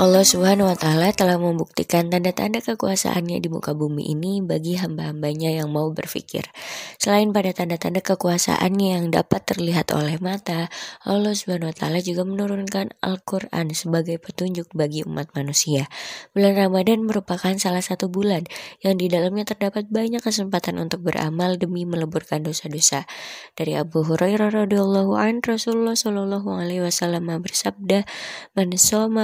Allah Subhanahu wa Ta'ala telah membuktikan tanda-tanda kekuasaannya di muka bumi ini bagi hamba-hambanya yang mau berpikir. Selain pada tanda-tanda kekuasaannya yang dapat terlihat oleh mata, Allah Subhanahu wa Ta'ala juga menurunkan Al-Quran sebagai petunjuk bagi umat manusia. Bulan Ramadan merupakan salah satu bulan yang di dalamnya terdapat banyak kesempatan untuk beramal demi meleburkan dosa-dosa. Dari Abu Hurairah radhiyallahu an Rasulullah shallallahu alaihi wasallam bersabda, "Man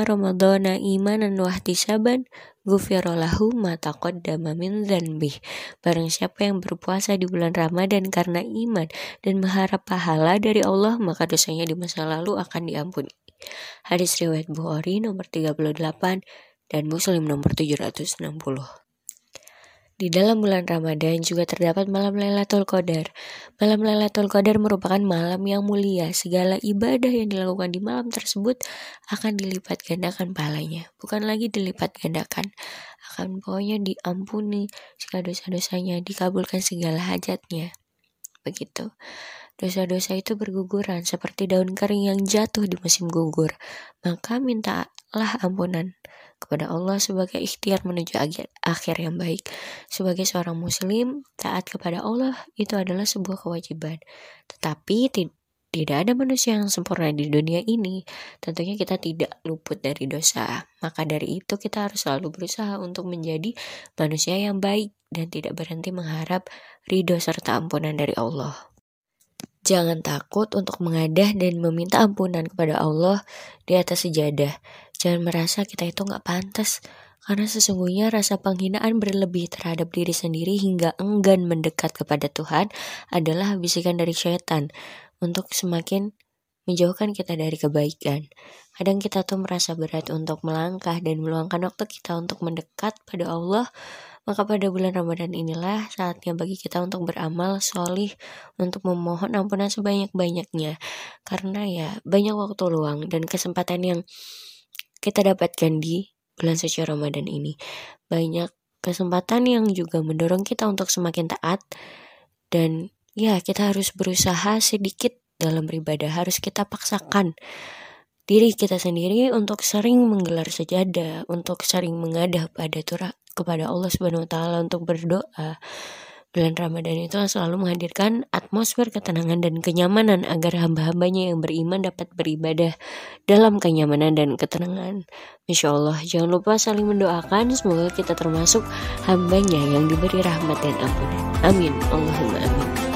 Ramadan kana imanan wahtisaban Gufirallahu mata qaddama min dzanbih. Barang siapa yang berpuasa di bulan Ramadan karena iman dan mengharap pahala dari Allah, maka dosanya di masa lalu akan diampuni. Hadis riwayat Bukhari nomor 38 dan Muslim nomor 760. Di dalam bulan Ramadan juga terdapat malam Lailatul Qadar. Malam Lailatul Qadar merupakan malam yang mulia. Segala ibadah yang dilakukan di malam tersebut akan dilipat gandakan pahalanya. Bukan lagi dilipat gandakan, akan pokoknya diampuni segala dosa-dosanya, dikabulkan segala hajatnya. Begitu. Dosa-dosa itu berguguran seperti daun kering yang jatuh di musim gugur. Maka mintalah ampunan kepada Allah sebagai ikhtiar menuju akhir yang baik. Sebagai seorang muslim, taat kepada Allah itu adalah sebuah kewajiban. Tetapi tidak ada manusia yang sempurna di dunia ini. Tentunya kita tidak luput dari dosa. Maka dari itu kita harus selalu berusaha untuk menjadi manusia yang baik dan tidak berhenti mengharap ridho serta ampunan dari Allah. Jangan takut untuk mengadah dan meminta ampunan kepada Allah di atas sejadah. Jangan merasa kita itu nggak pantas, karena sesungguhnya rasa penghinaan berlebih terhadap diri sendiri hingga enggan mendekat kepada Tuhan adalah bisikan dari syaitan untuk semakin menjauhkan kita dari kebaikan. Kadang kita tuh merasa berat untuk melangkah dan meluangkan waktu kita untuk mendekat pada Allah maka pada bulan Ramadan inilah saatnya bagi kita untuk beramal solih untuk memohon ampunan sebanyak-banyaknya. Karena ya banyak waktu luang dan kesempatan yang kita dapatkan di bulan suci Ramadan ini. Banyak kesempatan yang juga mendorong kita untuk semakin taat dan ya kita harus berusaha sedikit dalam beribadah harus kita paksakan diri kita sendiri untuk sering menggelar sejadah, untuk sering mengadah pada turah kepada Allah Subhanahu wa taala untuk berdoa. Bulan Ramadan itu selalu menghadirkan atmosfer ketenangan dan kenyamanan agar hamba-hambanya yang beriman dapat beribadah dalam kenyamanan dan ketenangan. Insya Allah, jangan lupa saling mendoakan semoga kita termasuk hambanya yang diberi rahmat dan ampunan. Amin. Allahumma amin.